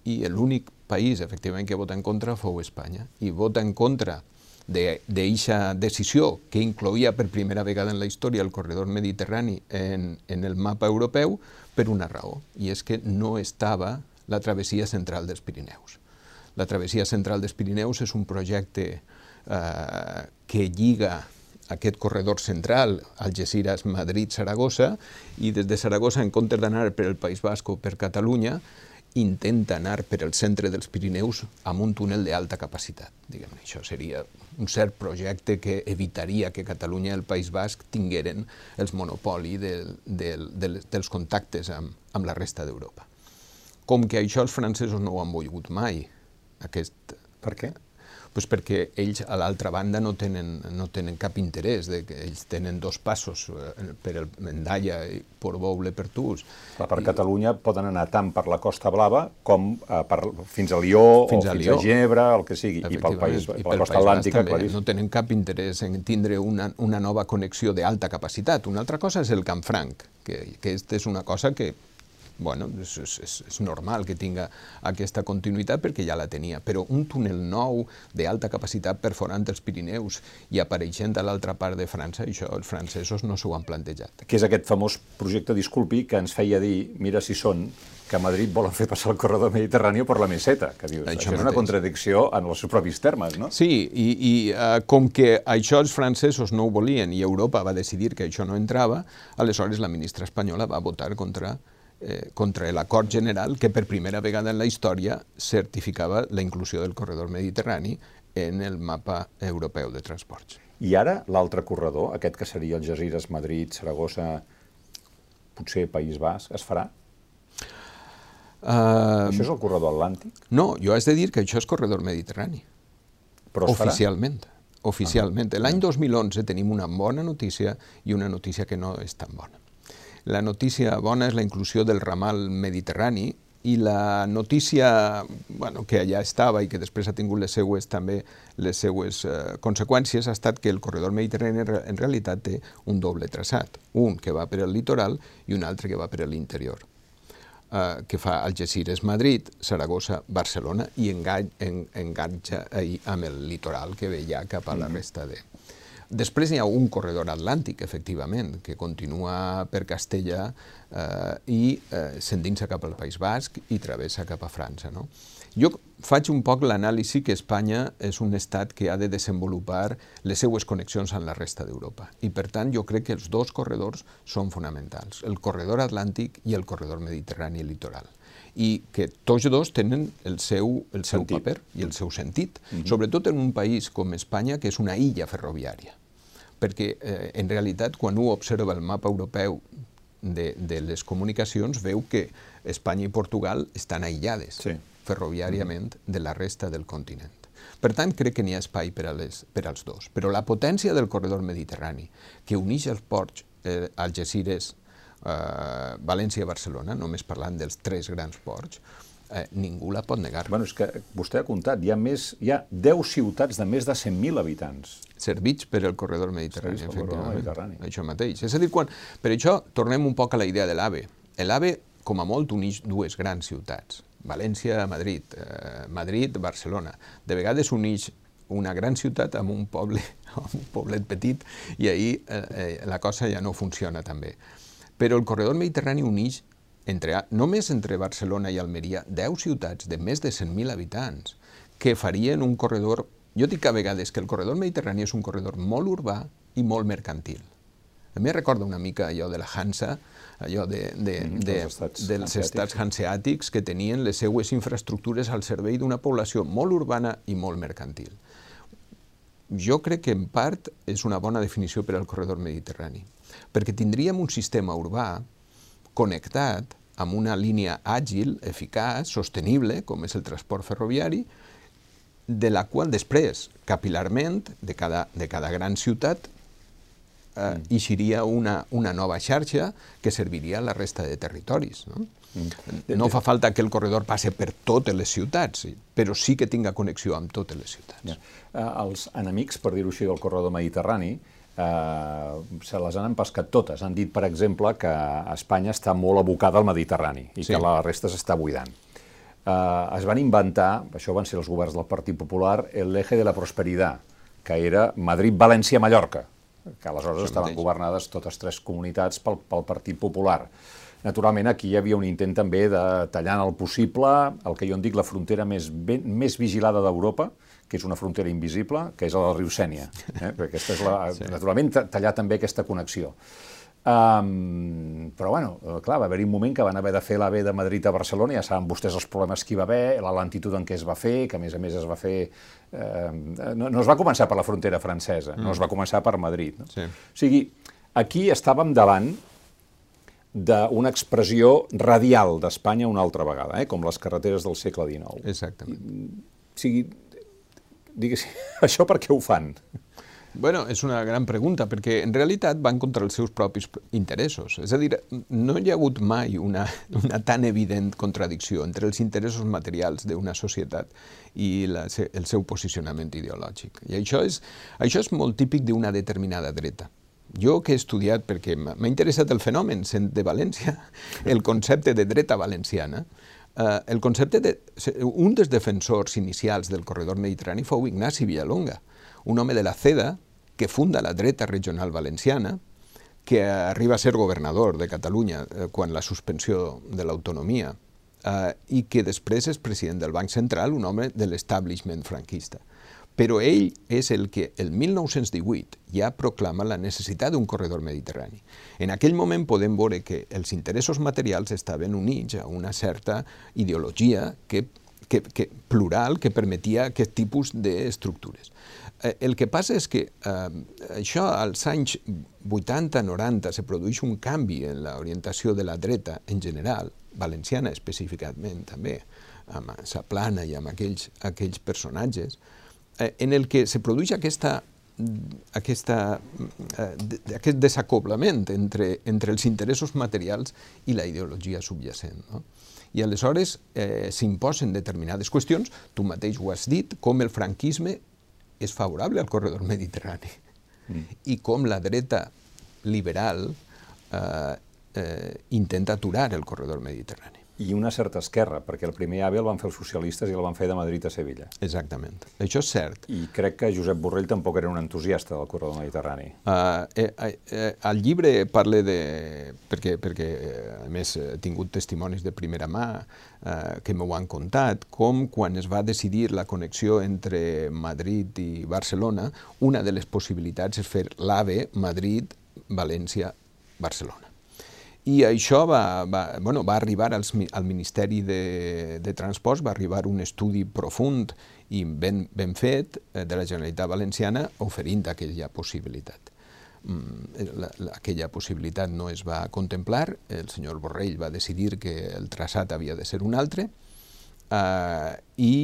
I l'únic país, efectivament, que vota en contra fou Espanya. I vota en contra d'aquesta de, decisió que incloïa per primera vegada en la història el corredor mediterrani en, en el mapa europeu per una raó, i és que no estava la travessia central dels Pirineus. La travessia central dels Pirineus és un projecte eh, que lliga aquest corredor central, Algeciras, Madrid, Saragossa, i des de Saragossa, en comptes d'anar per el País Basc o per Catalunya, intenta anar per el centre dels Pirineus amb un túnel d'alta capacitat. Diguem això seria un cert projecte que evitaria que Catalunya i el País Basc tingueren els monopoli de, de, de, dels contactes amb, amb la resta d'Europa. Com que això els francesos no ho han volgut mai, aquest... Per què? Pues perquè ells a l'altra banda no tenen, no tenen cap interès, de que ells tenen dos passos eh, per el Mendalla i Portbou Lepertús. Clar, per I... Catalunya poden anar tant per la Costa Blava com eh, per, fins a Lió fins o a fins Lió. a Ginebra, el que sigui, i pel país, I per la Costa Atlàntica, claríssim. No tenen cap interès en tindre una, una nova connexió d'alta capacitat. Una altra cosa és el Canfranc, que, que és una cosa que bueno, és, és, és normal que tinga aquesta continuïtat perquè ja la tenia, però un túnel nou d'alta capacitat perforant els Pirineus i apareixent a l'altra part de França, això els francesos no s'ho han plantejat. Que és aquest famós projecte, disculpi, que ens feia dir, mira si són, que a Madrid volen fer passar el corredor mediterrani per la meseta, que dius, això, això és una contradicció en els seus propis termes, no? Sí, i, i uh, com que això els francesos no ho volien i Europa va decidir que això no entrava, aleshores la ministra espanyola va votar contra eh, contra l'acord general que per primera vegada en la història certificava la inclusió del corredor mediterrani en el mapa europeu de transports. I ara l'altre corredor, aquest que seria Algesires, Madrid, Saragossa, potser País Basc, es farà? Uh, això és el corredor atlàntic? No, jo has de dir que això és corredor mediterrani. Però es oficialment. Farà? Oficialment. L'any 2011 tenim una bona notícia i una notícia que no és tan bona. La notícia bona és la inclusió del ramal mediterrani i la notícia bueno, que allà estava i que després ha tingut les seues, també les seues eh, conseqüències ha estat que el corredor mediterrani en realitat té un doble traçat, un que va per al litoral i un altre que va per a l'interior, eh, que fa Algeciras-Madrid, Saragossa-Barcelona i enganxa ahir amb el litoral que ve ja cap a la resta de, Després hi ha un corredor atlàntic, efectivament, que continua per Castella eh, i eh, s'endinsa cap al País Basc i travessa cap a França. No? Jo faig un poc l'anàlisi que Espanya és un estat que ha de desenvolupar les seues connexions amb la resta d'Europa. I, per tant, jo crec que els dos corredors són fonamentals, el corredor atlàntic i el corredor mediterrani litoral i que tots dos tenen el seu, el seu paper i el seu sentit, mm -hmm. sobretot en un país com Espanya, que és una illa ferroviària perquè eh, en realitat quan un observa el mapa europeu de, de les comunicacions veu que Espanya i Portugal estan aïllades sí. ferroviàriament de la resta del continent. Per tant, crec que n'hi ha espai per, a les, per als dos. Però la potència del corredor mediterrani, que uneix els ports eh, Algeciras, eh, València i Barcelona, només parlant dels tres grans ports, eh, ningú la pot negar. Bueno, és que vostè ha comptat, hi ha, més, hi ha 10 ciutats de més de 100.000 habitants. Servits per el corredor mediterrani, Servits efectivament. Mediterrani. Això mateix. És a dir, quan, per això tornem un poc a la idea de l'AVE. L'AVE, com a molt, uneix dues grans ciutats. València, Madrid, eh, Madrid, Barcelona. De vegades uneix una gran ciutat amb un poble, amb un poblet petit, i ahir eh, eh, la cosa ja no funciona tan bé. Però el corredor mediterrani uneix entre, només entre Barcelona i Almeria, 10 ciutats de més de 100.000 habitants que farien un corredor... Jo dic a vegades que el corredor mediterrani és un corredor molt urbà i molt mercantil. A mi recorda una mica allò de la Hansa, allò de, de, mm, de, estats dels hanseàtics. estats hanseàtics que tenien les seues infraestructures al servei d'una població molt urbana i molt mercantil. Jo crec que en part és una bona definició per al corredor mediterrani, perquè tindríem un sistema urbà connectat amb una línia àgil, eficaç, sostenible, com és el transport ferroviari, de la qual després, capilarment, de cada, de cada gran ciutat, eh, mm. eixiria una, una nova xarxa que serviria a la resta de territoris. No? Mm. No fa falta que el corredor passe per totes les ciutats, però sí que tinga connexió amb totes les ciutats. Ja. Eh, els enemics, per dir-ho així, del corredor mediterrani, eh, se les han empescat totes. Han dit, per exemple, que Espanya està molt abocada al Mediterrani i sí. que la resta s'està buidant. Eh, es van inventar, això van ser els governs del Partit Popular, el eje de la prosperitat, que era Madrid-València-Mallorca, que aleshores estaven governades totes tres comunitats pel, pel Partit Popular. Naturalment, aquí hi havia un intent també de tallar en el possible el que jo en dic la frontera més, ben, més vigilada d'Europa, que és una frontera invisible, que és la del riu Sènia. Eh? Perquè aquesta és la, sí. Naturalment, tallar també aquesta connexió. Um, però, bueno, eh, clar, va haver-hi un moment que van haver de fer l'AVE de Madrid a Barcelona, ja saben vostès els problemes que hi va haver, la lentitud en què es va fer, que a més a més es va fer... Eh, no, no es va començar per la frontera francesa, mm. no es va començar per Madrid. No? Sí. O sigui, aquí estàvem davant d'una expressió radial d'Espanya una altra vegada, eh? com les carreteres del segle XIX. Exactament. O sigui, diguéssim, això per què ho fan? Bueno, és una gran pregunta, perquè en realitat van contra els seus propis interessos. És a dir, no hi ha hagut mai una, una tan evident contradicció entre els interessos materials d'una societat i la, el seu posicionament ideològic. I això és, això és molt típic d'una determinada dreta. Jo que he estudiat, perquè m'ha interessat el fenomen, de València, el concepte de dreta valenciana, eh, el concepte de... Un dels defensors inicials del corredor mediterrani fou Ignasi Villalonga, un home de la CEDA que funda la dreta regional valenciana, que arriba a ser governador de Catalunya eh, quan la suspensió de l'autonomia eh, i que després és president del Banc Central, un home de l'establishment franquista. Però ell és el que el 1918 ja proclama la necessitat d'un corredor mediterrani. En aquell moment podem veure que els interessos materials estaven units a una certa ideologia que, que, que plural que permetia aquest tipus d'estructures. Eh, el que passa és que eh, això als anys 80-90 se produeix un canvi en l'orientació de la dreta en general, valenciana específicament també, amb Saplana i amb aquells, aquells personatges, eh, en el que se produeix aquesta, aquesta, eh, aquest desacoblament entre, entre els interessos materials i la ideologia subjacent. No? I aleshores eh, s'imposen determinades qüestions, tu mateix ho has dit, com el franquisme és favorable al corredor mediterrani. Mm. I com la dreta liberal eh, eh, intenta aturar el corredor mediterrani i una certa esquerra, perquè el primer AVE el van fer els socialistes i el van fer de Madrid a Sevilla. Exactament. Això és cert. I crec que Josep Borrell tampoc era un entusiasta del corredor mediterrani. Uh, eh, eh, el llibre parla de... Perquè, perquè a més, he tingut testimonis de primera mà uh, que m'ho han contat, com quan es va decidir la connexió entre Madrid i Barcelona, una de les possibilitats és fer l'AVE Madrid-València-Barcelona. I això va, va, bueno, va arribar als, al Ministeri de, de Transports, va arribar un estudi profund i ben, ben fet eh, de la Generalitat Valenciana oferint aquella possibilitat. Mm, la, la, aquella possibilitat no es va contemplar, el senyor Borrell va decidir que el traçat havia de ser un altre, eh, i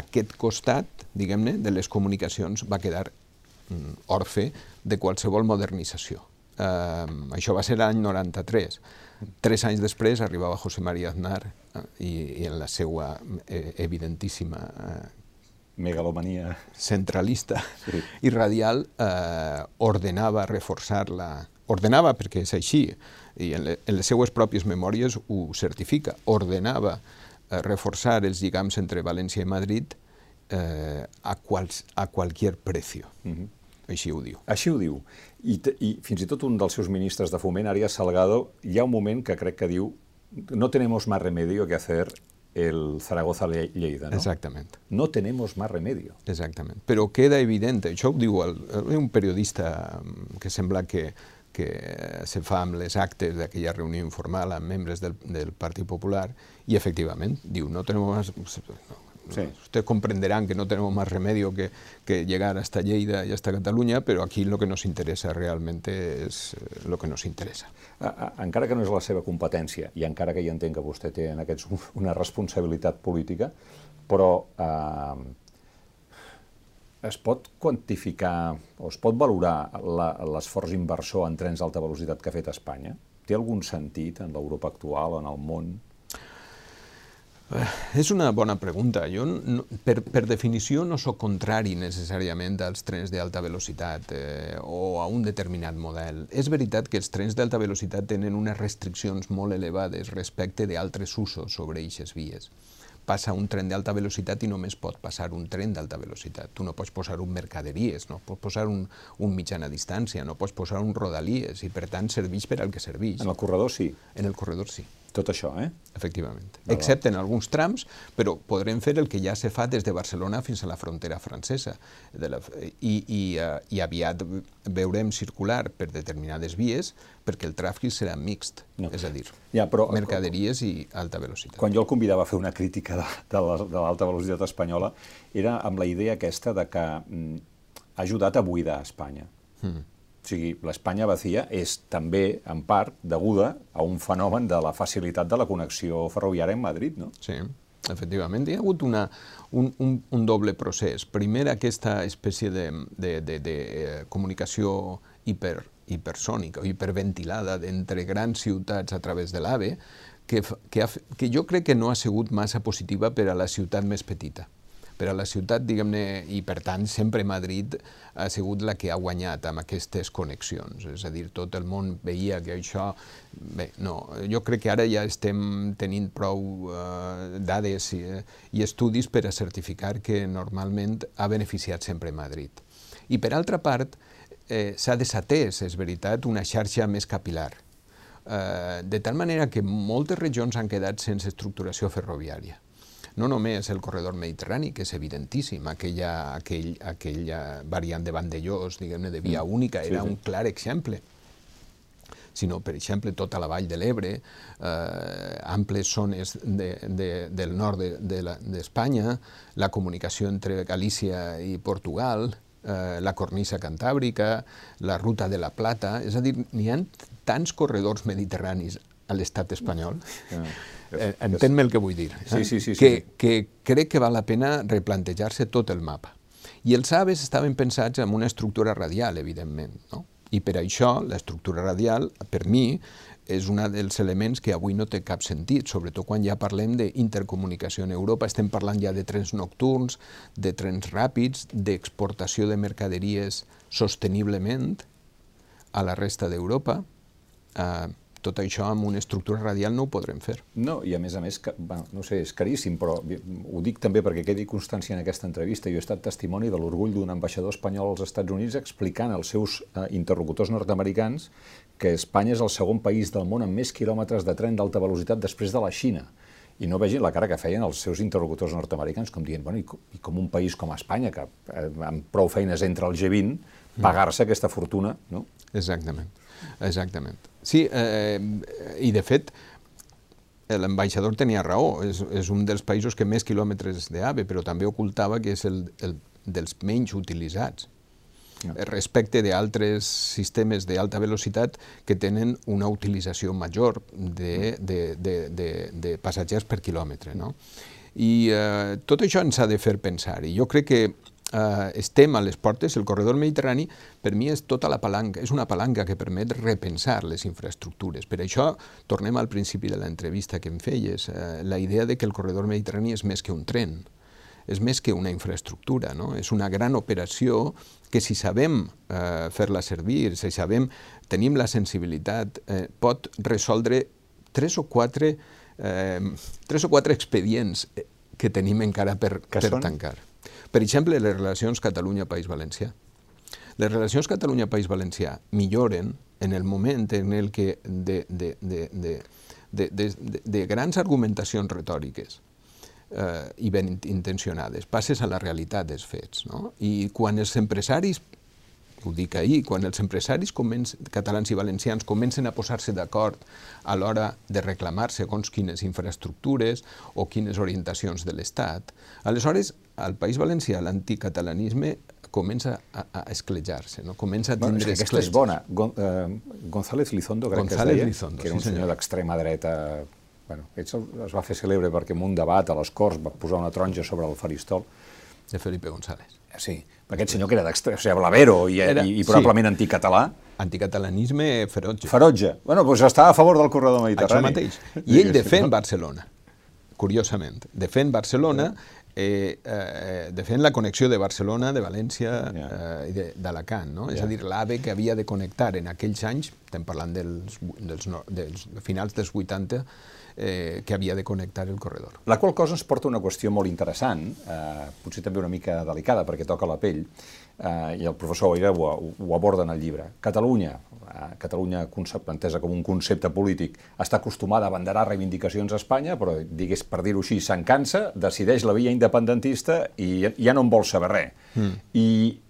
aquest costat, diguem-ne, de les comunicacions va quedar mm, orfe de qualsevol modernització. Eh, això va ser l'any 93. Tres anys després arribava José María Aznar eh, i, i en la seva eh, evidentíssima eh, megalomania centralista sí. i radial eh, ordenava reforçar la... Ordenava perquè és així, i en, le, en les seues pròpies memòries ho certifica, ordenava eh, reforçar els lligams entre València i Madrid eh, a, quals, a qualsevol precio. Mm -hmm. Així ho diu. Així ho diu. I, I fins i tot un dels seus ministres de foment, Arias Salgado, hi ha un moment que crec que diu no tenemos más remedio que hacer el Zaragoza-Lleida, ¿no? Exactament. No tenemos más remedio. Exactament. Però queda evident, això ho diu el, un periodista mm, que sembla que, que se fa amb les actes d'aquella reunió informal amb membres del, del Partit Popular i efectivament diu no tenim más, no, Sí. Ustedes comprenderán que no tenemos más remedio que, que, llegar hasta Lleida y hasta Cataluña, pero aquí lo que nos interesa realmente és eh, lo que nos interessa. Encara que no és la seva competència, i encara que ja entenc que vostè té en aquests una responsabilitat política, però eh, es pot quantificar o es pot valorar l'esforç inversor en trens d'alta velocitat que ha fet Espanya? Té algun sentit en l'Europa actual, en el món? Eh, és una bona pregunta. Jo, no, per, per definició, no sóc contrari necessàriament als trens d'alta velocitat eh, o a un determinat model. És veritat que els trens d'alta velocitat tenen unes restriccions molt elevades respecte d'altres usos sobre aquestes vies passa un tren d'alta velocitat i només pot passar un tren d'alta velocitat. Tu no pots posar un mercaderies, no pots posar un, un mitjana distància, no pots posar un rodalies i per tant serveix per al que serveix. En el corredor sí. En el corredor sí. Tot això, eh? Efectivament. Excepte en alguns trams, però podrem fer el que ja se fa des de Barcelona fins a la frontera francesa. De la, i, i, uh, I aviat veurem circular per determinades vies perquè el tràfic serà mixt, no. és a dir, ja, però, mercaderies i alta velocitat. Quan jo el convidava a fer una crítica de, de l'alta velocitat espanyola, era amb la idea aquesta de que mm, ha ajudat a buidar Espanya. Mm sigui, l'Espanya vacía és també, en part, deguda a un fenomen de la facilitat de la connexió ferroviària en Madrid, no? Sí. efectivament. Hi ha hagut una, un, un, un doble procés. Primer, aquesta espècie de, de, de, de eh, comunicació hiper, hipersònica o hiperventilada entre grans ciutats a través de l'AVE, que, que, ha, que jo crec que no ha sigut massa positiva per a la ciutat més petita per a la ciutat, diguem-ne, i per tant sempre Madrid ha sigut la que ha guanyat amb aquestes connexions. És a dir, tot el món veia que això... Bé, no, jo crec que ara ja estem tenint prou eh, dades i, eh, i estudis per a certificar que normalment ha beneficiat sempre Madrid. I per altra part, eh, s'ha desatès, és veritat, una xarxa més capilar. Eh, de tal manera que moltes regions han quedat sense estructuració ferroviària no només el corredor mediterrani, que és evidentíssim, aquella, aquell, aquella variant de Vandellós, diguem-ne, de via mm. única, era sí, sí. un clar exemple sinó, per exemple, tota la vall de l'Ebre, eh, amples zones de, de, del nord d'Espanya, de, de la comunicació entre Galícia i Portugal, eh, la cornisa cantàbrica, la ruta de la Plata, és a dir, n'hi ha tants corredors mediterranis a l'estat espanyol. Ah. Eh, Entén-me el que vull dir. Eh? Sí, sí, sí, que, sí. que crec que val la pena replantejar-se tot el mapa. I els aves estaven pensats en una estructura radial, evidentment, no? I per això l'estructura radial, per mi, és un dels elements que avui no té cap sentit, sobretot quan ja parlem d'intercomunicació en Europa, estem parlant ja de trens nocturns, de trens ràpids, d'exportació de mercaderies sosteniblement a la resta d'Europa. Eh, tot això amb una estructura radial no ho podrem fer. No, i a més a més, que, bueno, no sé, és caríssim, però ho dic també perquè quedi constància en aquesta entrevista. Jo he estat testimoni de l'orgull d'un ambaixador espanyol als Estats Units explicant als seus eh, interlocutors nord-americans que Espanya és el segon país del món amb més quilòmetres de tren d'alta velocitat després de la Xina i no vegin la cara que feien els seus interlocutors nord-americans, com dient, bueno, i, com, i com un país com Espanya, que eh, amb prou feines entre el G20, mm. pagar-se aquesta fortuna, no? Exactament, exactament. Sí, eh, i de fet, l'ambaixador tenia raó, és, és un dels països que més quilòmetres d'AVE, però també ocultava que és el, el dels menys utilitzats no. respecte d'altres sistemes d'alta velocitat que tenen una utilització major de, de, de, de, de passatgers per quilòmetre. No? I eh, tot això ens ha de fer pensar, i jo crec que eh, estem a les portes, el corredor mediterrani per mi és tota la palanca, és una palanca que permet repensar les infraestructures. Per això tornem al principi de l'entrevista que em feies, eh, la idea de que el corredor mediterrani és més que un tren, és més que una infraestructura, no? és una gran operació que si sabem eh, fer-la servir, si sabem, tenim la sensibilitat, eh, pot resoldre tres o quatre, eh, tres o quatre expedients eh, que tenim encara per, que per són? tancar. Per exemple, les relacions Catalunya-País Valencià. Les relacions Catalunya-País Valencià milloren en el moment en el que de, de, de, de, de, de, de, de grans argumentacions retòriques eh, i ben intencionades passes a la realitat dels fets. No? I quan els empresaris ho dic ahir, quan els empresaris catalans i valencians comencen a posar-se d'acord a l'hora de reclamar segons quines infraestructures o quines orientacions de l'Estat, aleshores al País Valencià l'anticatalanisme comença a, a esclejar-se, no? comença a tindre bueno, és aquesta és bona. Gon, eh, González Lizondo, crec González que es deia, Lizondo, que era un sí, senyor, senyor. d'extrema dreta bueno, ell es va fer celebre perquè en un debat a les Corts va posar una taronja sobre el faristol. De Felipe González. Sí, aquest senyor que era d'extrem, o sigui, Blavero i, era, i, i probablement sí. anticatalà. Anticatalanisme ferotge. Ferotge. Bueno, doncs està a favor del corredor mediterrani. Això mateix. I ell defèn Barcelona, curiosament. Defèn Barcelona, eh, eh, defèn la connexió de Barcelona, de València eh, i d'Alacant, no? Yeah. És a dir, l'AVE que havia de connectar en aquells anys, estem parlant dels, dels, dels finals dels 80, eh, que havia de connectar el corredor. La qual cosa ens porta una qüestió molt interessant, eh, potser també una mica delicada perquè toca la pell, eh, i el professor Oira ho, ho aborda en el llibre. Catalunya, eh, Catalunya entesa com un concepte polític, està acostumada a abanderar reivindicacions a Espanya, però, digués, per dir-ho així, se'n cansa, decideix la via independentista i ja no en vol saber res. Mm. I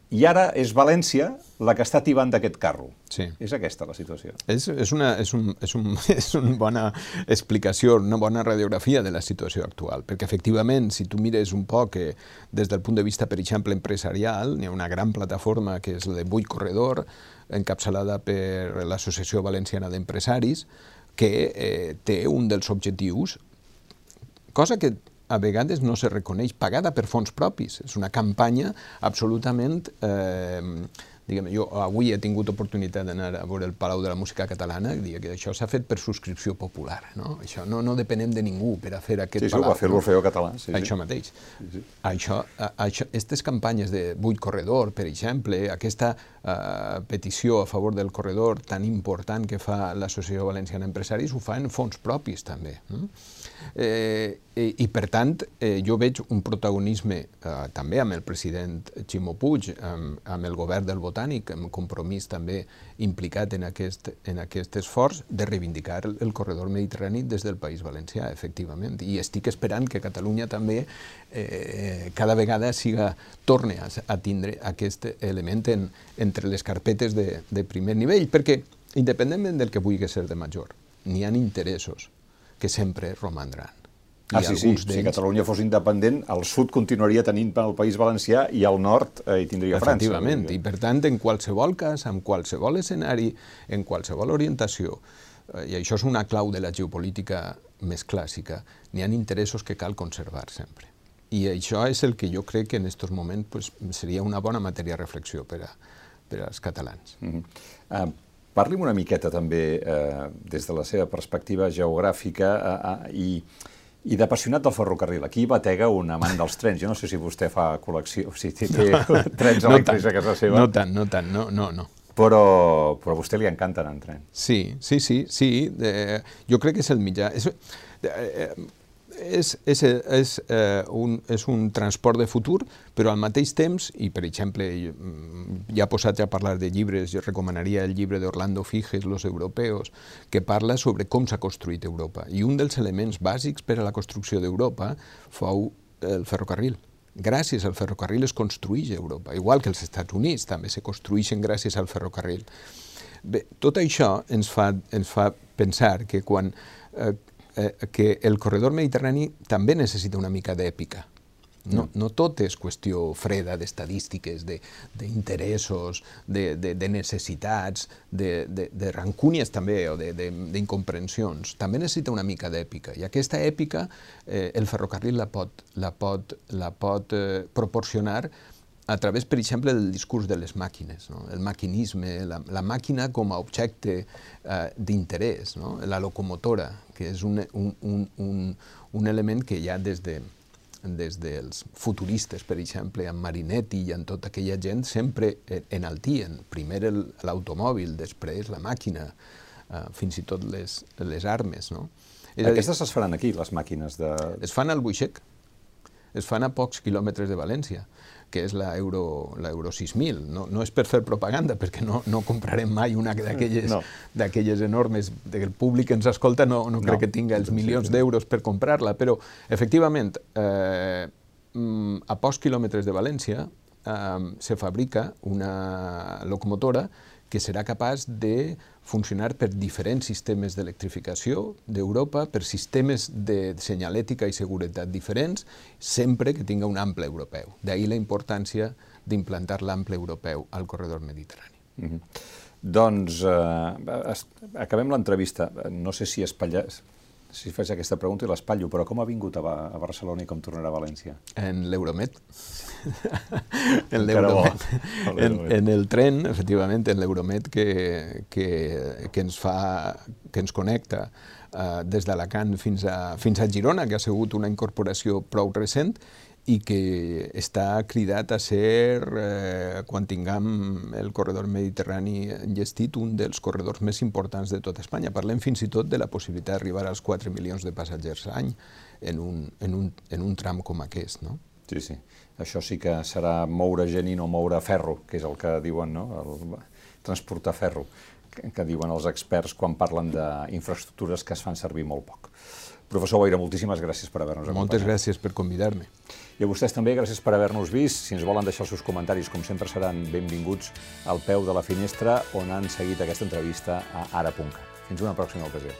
i ara és València la que està tibant d'aquest carro. Sí. És aquesta la situació. És, és, una, és, un, és, un, és una bona explicació, una bona radiografia de la situació actual, perquè efectivament, si tu mires un poc que des del punt de vista, per exemple, empresarial, hi ha una gran plataforma que és la de Vuit Corredor, encapçalada per l'Associació Valenciana d'Empresaris, que eh, té un dels objectius, cosa que a vegades no se reconeix pagada per fons propis. És una campanya absolutament eh, diguem, jo avui he tingut oportunitat d'anar a veure el Palau de la Música Catalana i dir que això s'ha fet per subscripció popular, no? Això no, no depenem de ningú per a fer aquest sí, palau. Sí, ho va fer l'Orfeó Català. Sí, això sí. mateix. Sí, sí. Això, això, aquestes campanyes de buit corredor, per exemple, aquesta uh, petició a favor del corredor tan important que fa l'Associació Valenciana Empresaris, ho fa en fons propis també. No? Eh, i, I, per tant, eh, jo veig un protagonisme eh, també amb el president Ximo Puig, amb, amb el govern del Botànic, amb compromís també implicat en aquest, en aquest esforç de reivindicar el, el corredor mediterrani des del País Valencià, efectivament. I estic esperant que Catalunya també eh, cada vegada siga, torne a, a tindre aquest element en, entre les carpetes de, de primer nivell, perquè independentment del que vulgui ser de major, n'hi ha interessos que sempre romandran. Ah, sí, sí. Si Catalunya fos independent, el sud continuaria tenint el País Valencià i al nord eh, hi tindria França. Efectivament, i per tant, en qualsevol cas, en qualsevol escenari, en qualsevol orientació, eh, i això és una clau de la geopolítica més clàssica, n'hi ha interessos que cal conservar sempre. I això és el que jo crec que en aquests moments pues, seria una bona matèria de reflexió per, a, per als catalans. Mm -hmm. uh, Parli'm una miqueta també eh, des de la seva perspectiva geogràfica eh, eh, i, i d'apassionat del ferrocarril. Aquí batega un amant dels trens. Jo no sé si vostè fa col·lecció, si té, té no, trens elèctrics no a casa seva. No tant, no tant, no, no, no. Però, però a vostè li encanta anar en tren. Sí, sí, sí, sí. Eh, jo crec que és el mitjà. És, eh, és, és, és, eh, un, és un transport de futur, però al mateix temps, i per exemple, ja posat a parlar de llibres, jo recomanaria el llibre d'Orlando Figes, Los Europeos, que parla sobre com s'ha construït Europa. I un dels elements bàsics per a la construcció d'Europa fou el ferrocarril. Gràcies al ferrocarril es construeix Europa, igual que els Estats Units també se construeixen gràcies al ferrocarril. Bé, tot això ens fa, ens fa pensar que quan eh, eh, que el corredor mediterrani també necessita una mica d'èpica. No, no tot és qüestió freda d'estadístiques, d'interessos, de, de, de necessitats, de, de, de rancúnies també, o d'incomprensions. També necessita una mica d'èpica. I aquesta èpica eh, el ferrocarril la pot, la pot, la pot eh, proporcionar a través, per exemple, del discurs de les màquines, no? el maquinisme, la, la màquina com a objecte eh, d'interès, no? la locomotora, que és un, un, un, un, un element que ja des, de, des dels futuristes, per exemple, amb Marinetti i amb tota aquella gent, sempre enaltien. Primer l'automòbil, després la màquina, eh, fins i tot les, les armes. No? Aquestes es faran aquí, les màquines de... Es fan al Buixec, es fan a pocs quilòmetres de València que és l'Euro Euro 6000. No, no és per fer propaganda, perquè no, no comprarem mai una d'aquelles no. enormes, que el públic que ens escolta no, no, no crec que tinga els milions d'euros per comprar-la, però efectivament, eh, mm, a pocs quilòmetres de València eh, se fabrica una locomotora que serà capaç de funcionar per diferents sistemes d'electrificació d'Europa, per sistemes de senyalètica i seguretat diferents, sempre que tinga un ample europeu. D'ahir la importància d'implantar l'ample europeu al corredor mediterrani. Mm -hmm. Doncs eh, acabem l'entrevista. No sé si espatlla, si faig aquesta pregunta i l'espatllo, però com ha vingut a, a Barcelona i com tornarà a València? En l'Euromet. en l'Euromet. En, en el tren, efectivament, en l'Euromet que, que, que, ens fa, que ens connecta uh, des d'Alacant fins, a, fins a Girona, que ha sigut una incorporació prou recent, i que està cridat a ser, eh, quan tinguem el corredor mediterrani enllestit, un dels corredors més importants de tot Espanya. Parlem fins i tot de la possibilitat d'arribar als 4 milions de passatgers l'any en, un, en, un, en un tram com aquest. No? Sí, sí. Això sí que serà moure gent i no moure ferro, que és el que diuen, no? El, transportar ferro, que, que diuen els experts quan parlen d'infraestructures que es fan servir molt poc. Professor Boira, moltíssimes gràcies per haver-nos acompanyat. Moltes gràcies per convidar-me. I a vostès també, gràcies per haver-nos vist. Si ens volen deixar els seus comentaris, com sempre, seran benvinguts al peu de la finestra on han seguit aquesta entrevista a Ara.cat. Fins una pròxima ocasió.